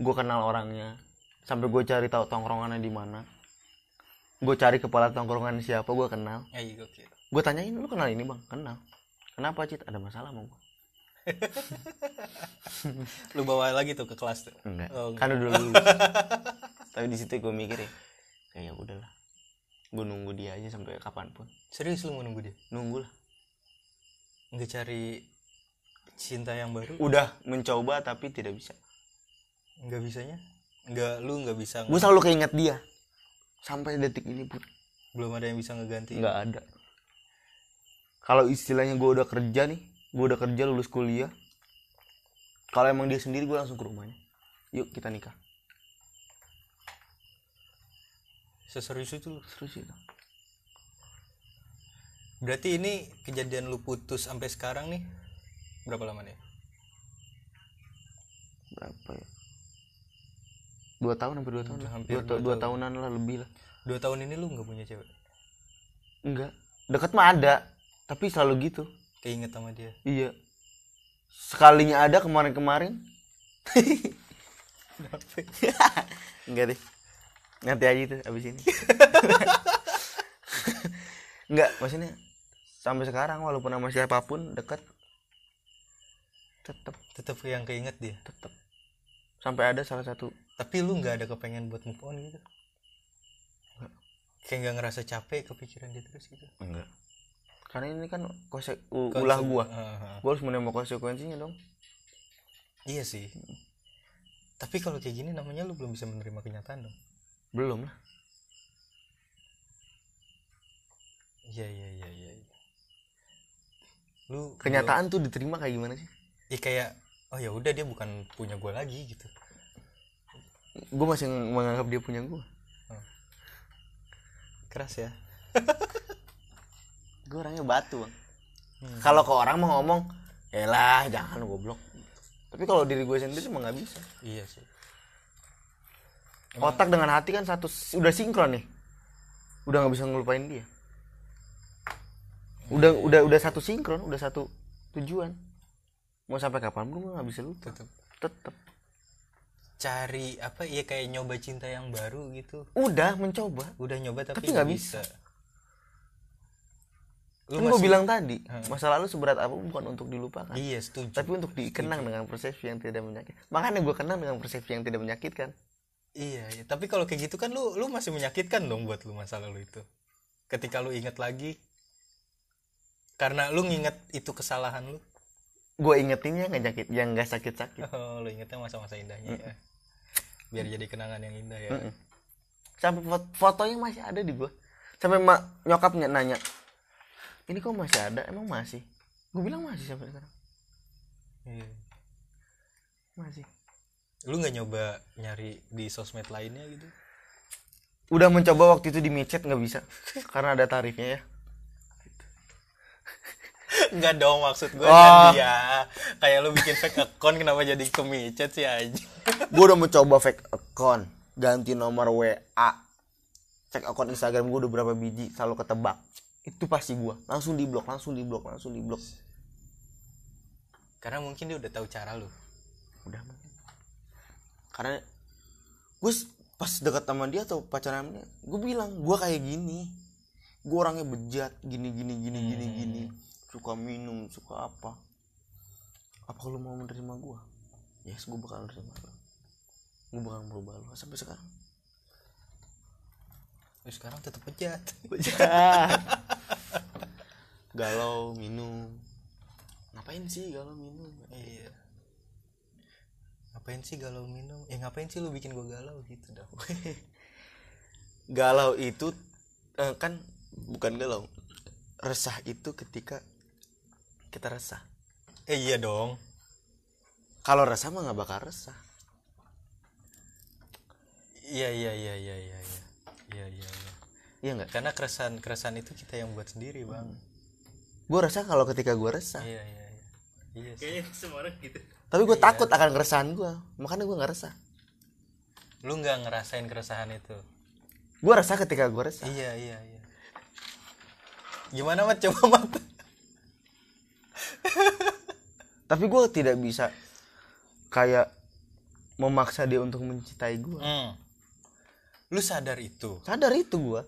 Gue kenal orangnya. Sampai gue cari tahu tongkrongannya di mana. Gue cari kepala tongkrongan siapa gue kenal. Ya gue tanyain lu kenal ini bang? Kenal kenapa cit ada masalah sama gue Lu bawa lagi tuh ke kelas tuh. enggak Oh, enggak. kan udah lulus tapi di situ gue mikir ya kayak ya udahlah gue nunggu dia aja sampai kapan pun Serius lu mau nunggu dia? nunggu lah Nggak cari cinta yang baru? udah mencoba tapi tidak bisa Nggak bisanya? Nggak, lu nggak bisa. gue selalu keinget dia sampai detik ini pun Belum ada yang bisa ngeganti. nggak ada kalau istilahnya gue udah kerja nih gue udah kerja lulus kuliah kalau emang dia sendiri gue langsung ke rumahnya yuk kita nikah Seserius itu terus itu Berarti ini kejadian lu putus sampai sekarang nih berapa lama nih? berapa ya dua tahun hampir dua tahun lah. Hampir dua, dua dua tahun. tahunan lah lebih lah Dua tahun ini lu nggak punya cewek? enggak deket mah ada tapi selalu gitu. Keinget sama dia? iya. Sekalinya ada kemarin-kemarin. Enggak deh. Nanti aja itu abis ini. Enggak maksudnya sampai sekarang walaupun sama siapa pun deket tetep. Tetap yang keinget dia. tetep. Sampai ada salah satu. Tapi lu nggak ada kepengen buat move on gitu? Kayak nggak ngerasa capek kepikiran dia terus gitu? enggak karena ini kan kose u- ulah gua Heeh. gua harus menerima konsekuensinya dong Iya sih. Tapi kalau kayak gini namanya lu belum bisa menerima kenyataan dong. belum lah Iya iya iya iya. Lu kenyataan tuh diterima kayak gimana sih Ih kayak oh ya udah dia bukan punya gue lagi gitu. gue masih menganggap dia punya gua Keras ya. gue orangnya batu. Bang kalau ke orang mau ngomong lah jangan goblok. Tapi kalau diri gue sendiri emang nggak bisa. Iya sih. otak dengan hati kan satu udah sinkron nih. Udah nggak bisa ngelupain dia. Udah udah udah satu sinkron udah satu tujuan. Mau sampai kapan pun nggak bisa lupa. Tetep. Tetep. Cari apa ya kayak nyoba cinta yang baru gitu. udah mencoba. Udah nyoba tapi nggak nggak bisa. Lu kan gue masih- bilang tadi masa lalu seberat apa bukan untuk dilupakan. Iya setuju. Tapi untuk dikenang dengan persepsi yang tidak menyakitkan makanya gue kenang dengan persepsi yang tidak menyakitkan. Iya, iya. Tapi kalau kayak gitu kan lu lu masih menyakitkan dong buat lu masa lalu itu. Ketika lu inget lagi. Karena lu nginget itu kesalahan lu. Gue ingetinnya nggak sakit yang nggak sakit sakit oh, lu ingetnya masa-masa indahnya ya. Biar jadi kenangan yang indah ya. Mm-mm. sampai fot- fotonya masih ada di gue sampai mak nyokapnya nanya ini kok masih ada? Emang masih? Gue bilang masih sampai sekarang. Iya. masih. Lu nggak nyoba nyari di sosmed lainnya gitu? Udah mencoba waktu itu di micet nggak bisa. Karena ada tarifnya ya. Enggak dong maksud gue Oh. kan dia. Kayak lu bikin fake account kenapa jadi kemicet sih aja gue udah mencoba fake account. Ganti nomor WA fake account Instagram gue udah berapa biji selalu ketebak itu pasti gue langsung di blok langsung di blok langsung di blok karena mungkin dia udah tahu cara lu. Udah mungkin karena gue pas dekat sama dia atau pacaran sama dia gue bilang gue kayak gini. Gue orangnya bejat gini gini gini gini gini. Suka minum suka apa. Apa lu mau menerima gue yes gue bakal menerima lo gue bakal merubah lo sampai sekarang. Terus sekarang tetap bejat. Bejat galau minum. Ngapain sih galau minum? Iya. Ngapain sih galau minum? Eh ngapain sih lu bikin gue galau gitu dah? Galau itu eh, kan bukan galau. Resah itu ketika kita resah. Eh iya dong. Kalau resah mah nggak bakal resah. Iya iya iya iya iya iya iya iya. Iya nggak? Karena keresahan keresahan itu kita yang buat sendiri bang gue resah kalau ketika gue resah. Iya iya iya. Iya kayaknya semua orang gitu. Tapi gue takut akan keresahan gue makanya gue nggak resah. Lu nggak ngerasain keresahan itu? Gue resah ketika gue resah. Iya iya iya. Gimana mat? Coba mat. Tapi gue tidak bisa kayak memaksa dia untuk mencintai gue hmm. lu sadar itu? Sadar itu gue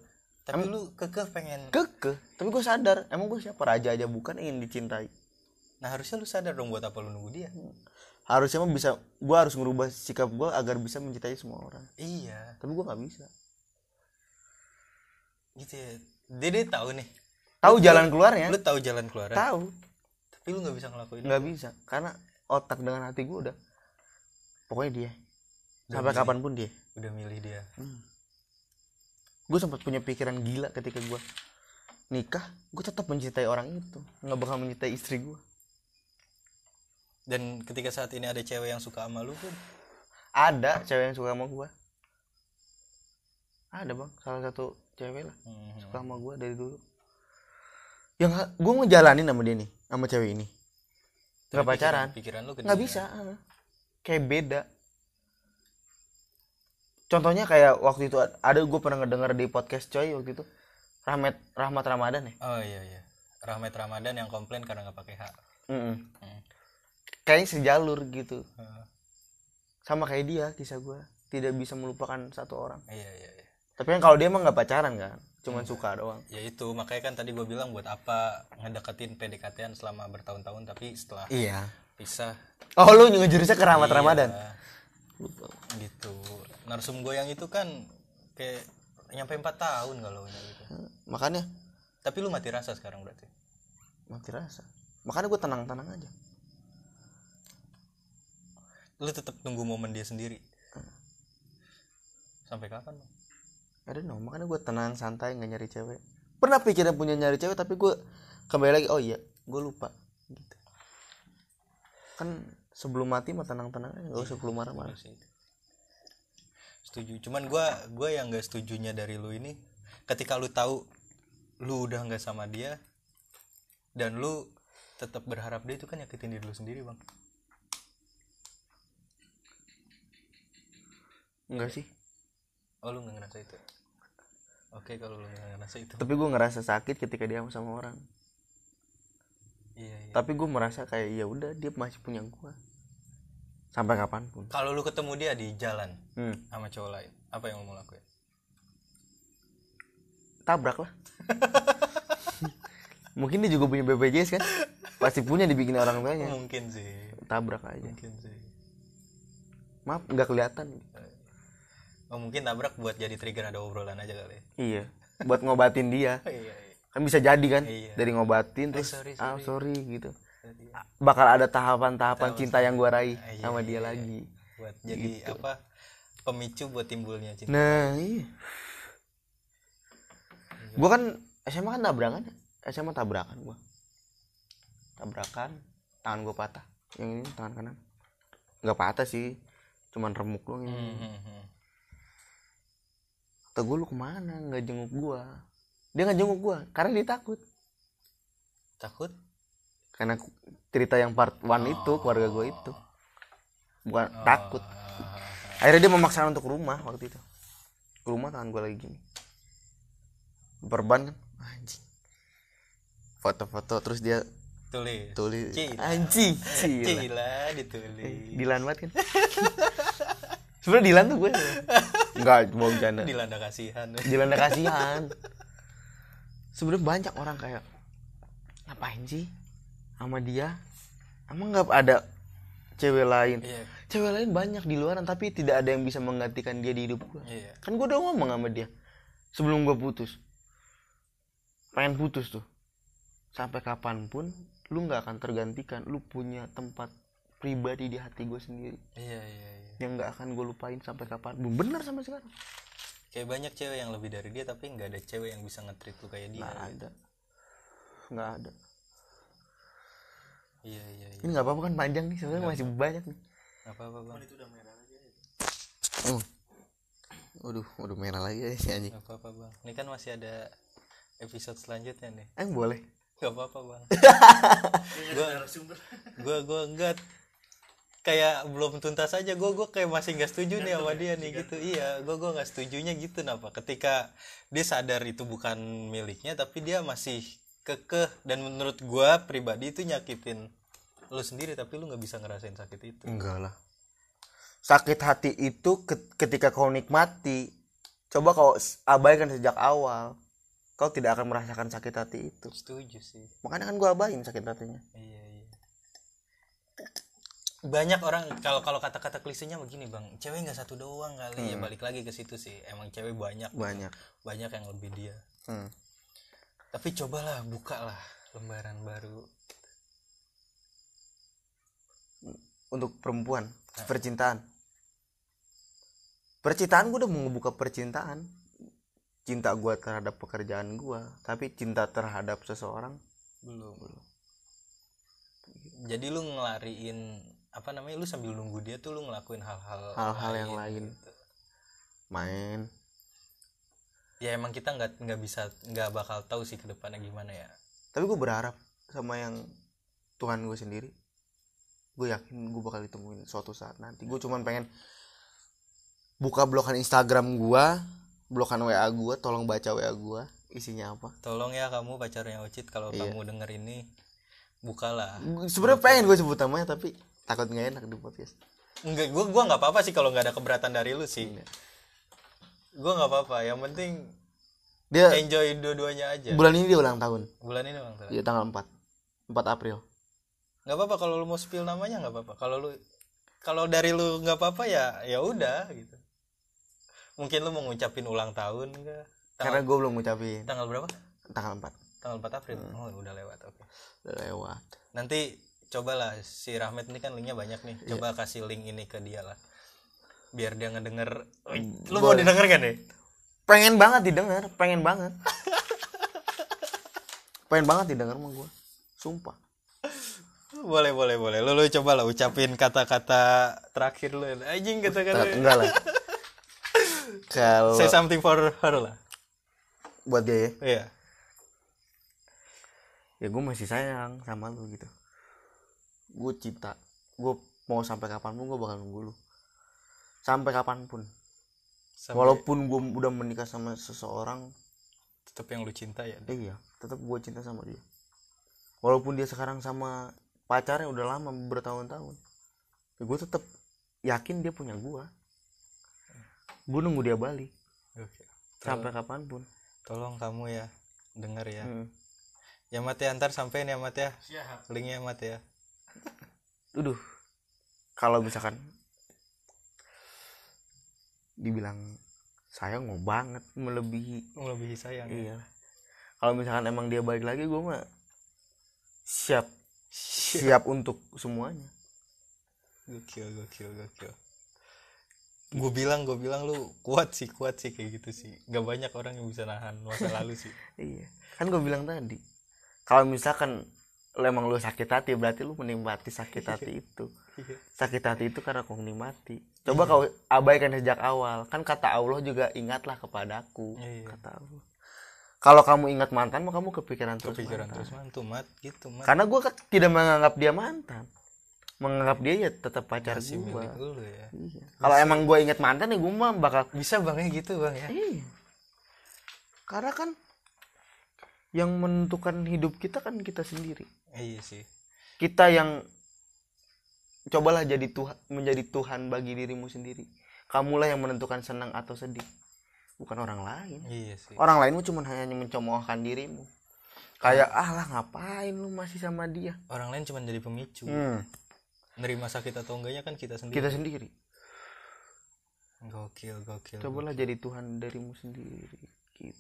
tapi lu kekeh pengen keke tapi gue sadar emang gue siapa? Raja aja bukan ingin dicintai. Nah harusnya lu sadar dong buat apa lu nunggu dia. Harusnya mah bisa gue harus merubah sikap gue agar bisa mencintai semua orang. Iya. Tapi gue nggak bisa. Gitu ya. Dede tahu nih. Tahu jalan keluarnya. lu tahu jalan keluar tahu. Tapi lu nggak bisa ngelakuin nggak bisa karena otak dengan hati gue udah pokoknya dia. Sampai milih. kapan pun dia. Udah milih dia gue sempat punya pikiran gila ketika gue nikah gue tetap mencintai orang itu. Nggak bakal mencintai istri gue dan ketika saat ini ada cewek yang suka sama lu pun ada cewek yang suka sama gue ada bang. Salah satu cewek lah. Hmm, suka sama gue dari dulu. Yang gue ngejalanin sama dia nih sama cewek ini. Nggak pacaran. pikiran, lu nggak bisa ah. kayak beda contohnya kayak waktu itu ada gue pernah ngedenger di podcast coy waktu itu Rahmat Rahmat Ramadan ya? Oh iya iya. Rahmat Ramadan yang komplain karena nggak pakai hak Mm-mm. Hmm. kayaknya sejalur gitu. Heeh. sama kayak dia kisah gue tidak bisa melupakan satu orang. Iya iya iya. Tapi kan kalau dia emang nggak pacaran kan? Cuman suka doang. Ya itu makanya kan tadi gue bilang buat apa ngedeketin PDKT-an selama bertahun-tahun tapi setelah iya. pisah. Oh lu ngejurusnya ke Rahmat Iya, Ramadan? Gitu narsum gue yang itu kan kayak nyampe empat tahun kalau gitu. Makanya? Tapi lu mati rasa sekarang berarti? Mati rasa. Makanya gue tenang-tenang aja. Lu tetap nunggu momen dia sendiri? Sampai kapan Bang? I don't know makanya gue tenang santai nggak nyari cewek. Pernah pikiran punya nyari cewek tapi gue kembali lagi oh iya gue lupa. Gitu. Kan sebelum mati mah tenang-tenang aja nggak usah perlu marah-marah Iya sih. Setuju. Cuman gua gua yang gak setujunya dari lu ini ketika lu tahu lu udah nggak sama dia dan lu tetap berharap dia itu kan nyakitin diri lu sendiri bang. Enggak sih. Oh lu nggak ngerasa itu? Oke kalau lu nggak ngerasa itu. Tapi gue ngerasa sakit ketika dia sama orang. Iya iya. Tapi gue merasa kayak ya udah dia masih punya gue sampai kapan pun. Kalau lu ketemu dia di jalan hmm. sama cowok lain apa yang lu mau lakuin? Tabrak lah. Mungkin dia juga punya BPJS kan? Pasti punya dibikin orang tuanya. Mungkin sih. Tabrak aja. Mungkin sih. Maaf nggak kelihatan. Oh, mungkin tabrak buat jadi trigger ada obrolan aja kali iya. Buat ngobatin dia. Iya iya. Kan bisa jadi kan? Iya. dari ngobatin terus sorry, ah sorry gitu bakal ada tahapan-tahapan cinta yang gua raih Iya, sama iya, dia iya. lagi. Buat jadi apa pemicu buat timbulnya cinta. Nah iya. Gua kan SMA kan tabrakan ya? SMA tabrakan gua. Tabrakan tangan gua patah. Yang ini tangan kanan. Nggak patah sih cuman remuk doang ini. Hmm, hmm, hmm. kata gua lu ke mana? Nggak jenguk gua. Dia nggak jenguk gua karena dia takut. Takut karena cerita yang part one itu keluarga gue itu. Bukan takut. Akhirnya dia memaksakan untuk ke rumah waktu itu. Ke rumah tangan gue lagi gini. Perban kan? Anjing. Foto-foto terus dia tulis. tulis. Cila. anjing Cila. Cila ditulis. Dilan banget kan? Sebenarnya Dilan tuh gue enggak mau bercanda. Dilanda kasihan. Dilan ada kasihan. Sebenarnya banyak orang kayak ngapain sih sama dia emang nggak ada cewek lain? Iya. Cewek lain banyak di luaran tapi tidak ada yang bisa menggantikan dia di hidup gue iya. Kan gue udah ngomong sama dia sebelum gue putus. Pengen putus tuh. Sampai kapan pun lu nggak akan tergantikan. Lu punya tempat pribadi di hati gue sendiri. Iya iya iya. Yang nggak akan gue lupain sampai kapan pun. Bener sampai sekarang. Kayak banyak cewek yang lebih dari dia tapi nggak ada cewek yang bisa nge-treat lu kayak dia. Nggak ada. Nggak ada iya iya iya. Ini nggak apa-apa kan panjang nih sebenarnya masih banyak nih. Nggak apa-apa bang. Oh. Waduh waduh merah lagi ya si anjing. Nggak apa-apa bang. Ini kan masih ada episode selanjutnya nih. Eh boleh. Nggak apa-apa bang. Gua gua gua enggak kayak belum tuntas aja. Gua gua kayak masih nggak setuju nih sama dia nih gitu. iya gua gua nggak setujunya gitu. Kenapa? Ketika dia sadar itu bukan miliknya tapi dia masih kekeh dan menurut gua pribadi itu nyakitin lu sendiri tapi lu nggak bisa ngerasain sakit itu enggak lah sakit hati itu ke- ketika kau nikmati coba kau abaikan sejak awal kau tidak akan merasakan sakit hati itu setuju sih makanya kan gua abain sakit hatinya Iya iya. Banyak orang kalau kalau kata-kata klisenya begini bang, cewek nggak satu doang kali ya balik lagi ke situ sih. Emang cewek banyak banyak banyak yang lebih dia. hmm. Tapi cobalah buka lah lembaran baru. untuk perempuan percintaan percintaan gue udah mau ngebuka percintaan cinta gua terhadap pekerjaan gua tapi cinta terhadap seseorang Belum belum. Jadi lu ngelariin apa namanya lu sambil nunggu dia tuh lu ngelakuin hal-hal Hal-hal yang lain. gitu. main Ya emang kita nggak nggak bisa nggak bakal tahu sih ke depannya gimana ya. tapi gue berharap sama yang Tuhan gue sendiri gue yakin gue bakal ditemuin suatu saat nanti gue cuman pengen buka blokan Instagram gue blokan WA gue tolong baca WA gue isinya apa Tolong ya kamu pacarnya Ocit kalau Iya. kamu denger ini bukalah. Sebenarnya pengen gue sebut namanya tapi takut nggak enak di podcast Enggak, gua gua nggak apa-apa sih kalau nggak ada keberatan dari lu sih. Gua nggak apa-apa. Yang penting dia enjoy dua-duanya aja. bulan ini dia ulang tahun Bulan ini bang. dia tanggal 4 4 April Nggak apa-apa kalau lu mau spill namanya nggak apa-apa. Kalau lu kalau dari lu nggak apa-apa ya ya udah gitu. Mungkin lu mau ngucapin ulang tahun enggak? karena gue belum ngucapin Tanggal berapa? tanggal 4 Tanggal 4 April. Oh, udah lewat. Oke. udah lewat Nanti cobalah si Rahmat ini kan linknya banyak nih. Coba kasih link ini ke dia lah. Biar dia ngedenger. Wih, lu mau didengar kan nih? pengen banget didengar pengen banget. Pengen banget didengar sama gue sumpah. Boleh boleh boleh. Lu, lu coba lah ucapin kata-kata terakhir lu. Anjing Tak- kata-kata enggak lah. Kalau say something for her lah. Buat dia ya? Iya. Ya gue masih sayang sama lu gitu. Gue cinta gue mau sampai kapan pun gue bakal nunggu lu sampai kapan pun. Sampai walaupun gue udah menikah sama seseorang tetap yang lu cinta ya. eh iya tetap gue cinta sama dia. Walaupun dia sekarang sama pacarnya udah lama bertahun-tahun ya gue tetap yakin dia punya gue gue nunggu dia balik. Oke. Sampai kapan pun. Tolong kamu ya denger ya. Hmm. ya mat ya ntar sampein ya mat ya. Siap. linknya mat ya. Duduh. Kalau misalkan dibilang sayang mau banget melebihi. Melebihi sayang ya. iya. Kalau misalkan emang dia balik lagi gue mah siap. Siap. Untuk semuanya. Gokil gokil gokil. Gue bilang gue bilang lu kuat sih kuat sih kayak gitu sih. Gak banyak orang yang bisa nahan masa lalu sih. Iya. Kan gue bilang tadi kalau misalkan lu emang lu sakit hati berarti lu menikmati sakit hati itu. Sakit hati itu karena kau nikmati coba kau abaikan sejak awal kan kata Allah juga ingatlah kepadaku Iya. kata Allah kalau kamu ingat mantan mah kamu kepikiran terus kepikiran mantan. terus mantu mat gitu mat karena gue tidak menganggap dia mantan menganggap dia ya tetap pacar masih gue ya Iya. Kalau emang gue inget mantan ya gue mah bakal bisa bang ya gitu bang ya iya. Karena kan yang menentukan hidup kita kan kita sendiri. iya sih Kita yang cobalah jadi Tuhan menjadi Tuhan bagi dirimu sendiri. Kamulah yang menentukan senang atau sedih. Bukan orang lain. iya sih Orang lain cuma hanya mencemoohkan dirimu. Kayak ah lah ngapain lu masih sama dia? orang lain cuma jadi pemicu Hmm, nerima sakit atau enggaknya kan kita sendiri kita sendiri. gokil gokil Cobalah jadi Tuhan darimu sendiri. Gitu.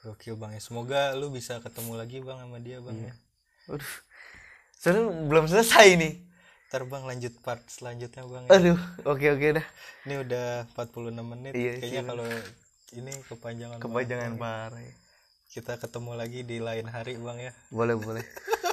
gokil bang ya semoga lu bisa ketemu lagi bang sama dia bang ya Aduh. Seru belum selesai nih. Ntar bang lanjut part selanjutnya bang ya. Aduh, oke oke dah. ini udah 46 menit Iya, kayaknya sih, kalau ini kepanjangan Kepanjangan Bang. parah ya. kita ketemu lagi di lain hari bang ya Boleh boleh.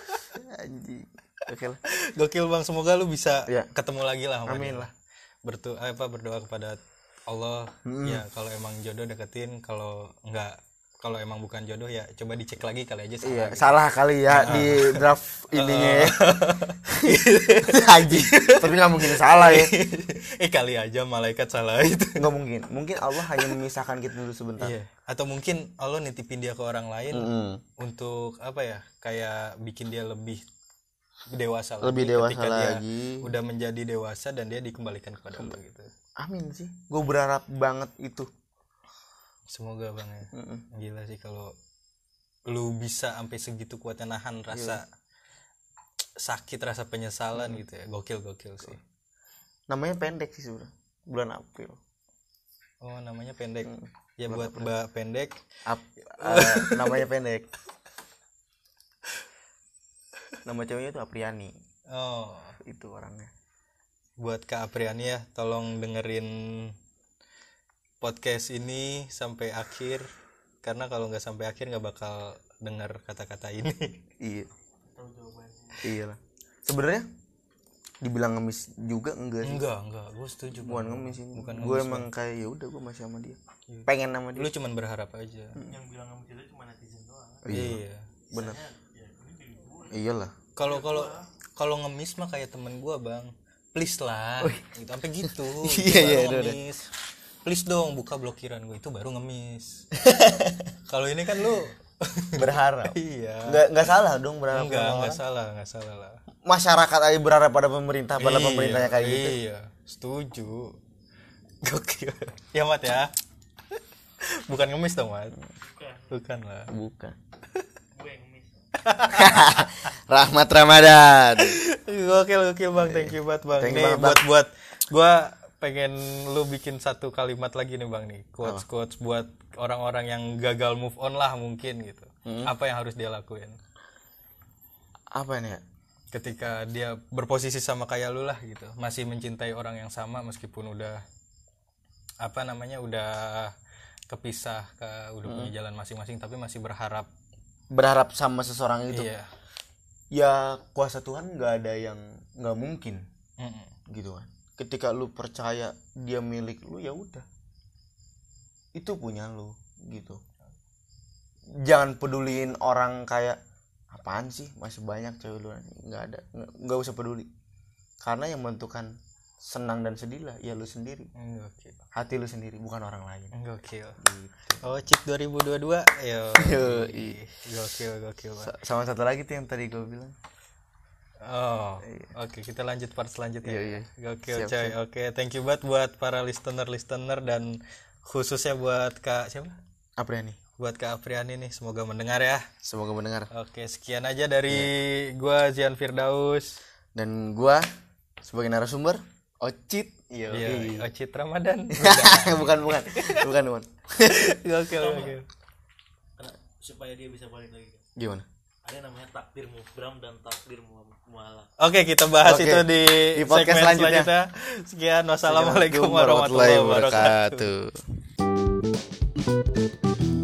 Anjing. Oke lah. gokil bang semoga lu bisa Iya. ketemu lagi lah Amin lah. Bertu apa berdoa kepada Allah ya kalau emang jodoh deketin kalau enggak kalau emang bukan jodoh ya coba dicek lagi kali aja salah Iya, gitu. salah kali ya di draft ininya ya. Anjing. Tapi nggak mungkin salah ya. eh kali aja malaikat salah itu Nggak mungkin. Mungkin Allah hanya memisahkan kita dulu sebentar. iya atau mungkin Allah nitipin dia ke orang lain Mm-mm. untuk apa ya kayak bikin dia lebih dewasa Lebih lagi dewasa ketika dia lagi. udah menjadi dewasa dan dia dikembalikan kepada Allah gitu Amin sih. Gue berharap banget itu. Semoga bang ya Mm-mm. gila sih kalau lu bisa sampai segitu kuatnya nahan rasa sakit rasa penyesalan gitu ya gokil gokil sih Namanya pendek sih sebenarnya. Bulan April. oh namanya pendek ya buat mbak pendek Ap, eh, namanya pendek. Nama ceweknya itu Apriani. oh Itu orangnya. buat kak Apriani ya tolong dengerin podcast ini sampai akhir karena kalau nggak sampai akhir nggak bakal dengar kata-kata ini Iya. Iya lah. Sebenarnya dibilang ngemis juga enggak sih. enggak enggak gue setuju Bukan ngemis ini. bukan gue ngemis, emang kayak ya udah gue masih sama dia. Iya. Pengen sama dia. lu cuman berharap aja Yang bilang sama kita cuma netizen doang. iya Bener. Ya, ini diri gue. Iyalah. kalau kalau kalau ngemis mah kayak temen gua bang please lah gitu sampai gitu Iya, Itu iya, ngemis please dong buka blokiran gue itu baru ngemis. Kalau ini kan lu Berharap. iya. Enggak enggak salah dong berharap enggak orang. salah enggak salah lah. Masyarakat aja berharap pada pemerintah, pada Iya, pemerintahnya kayak gitu. iya setuju. Gokil. Ya mat ya. Bukan ngemis dong mat. Bukan. bukan lah. Bukan. Rahmat Ramadan. gokil gokil bang. Thank you banget bang. Thank you nih banget, buat buat gua pengen lu bikin satu kalimat lagi nih bang nih. Quotes quotes buat orang-orang yang gagal move on lah mungkin gitu. Apa yang harus dia lakuin? Apa nih ya? ketika dia berposisi sama kayak lu lah gitu. Masih mencintai orang yang sama meskipun udah apa namanya udah kepisah ke udah punya jalan masing-masing tapi masih berharap Berharap sama seseorang itu. iya. Ya kuasa Tuhan nggak ada yang nggak mungkin. Mm-mm. gitu kan. Ketika lu percaya dia milik lu ya udah. Itu punya lu gitu. Jangan peduliin orang kayak apaan sih? Masih banyak cewek lu nggak ada nggak, usah peduli. Karena yang menentukan senang dan sedih lah ya lu sendiri. Gokil. Hati lu sendiri bukan orang lain. Gokil. Gitu. oh chip 2022 yo. Gokil gokil sama satu lagi tuh yang tadi gue bilang Oh, oke kita lanjut part selanjutnya. Iya, iya. Gokil Siap, coy. Oke, thank you banget buat para listener listener dan khususnya buat kak siapa? apa ya nih buat Kak Apriani nih semoga mendengar ya. Semoga mendengar. Oke sekian aja dari gua Zian Firdaus. Dan gua sebagai narasumber Ocit. Iya Iya, Ocit Ramadan. Bukan bukan. Bukan bukan. Oke oke. Supaya dia bisa balik lagi gimana ada namanya takdirmu Bram dan takdirmu muala Oke kita bahas Oke, itu di, di podcast segmen selanjutnya. selanjutnya. Sekian wassalamualaikum warahmatullahi wabarakatuh. wabarakatuh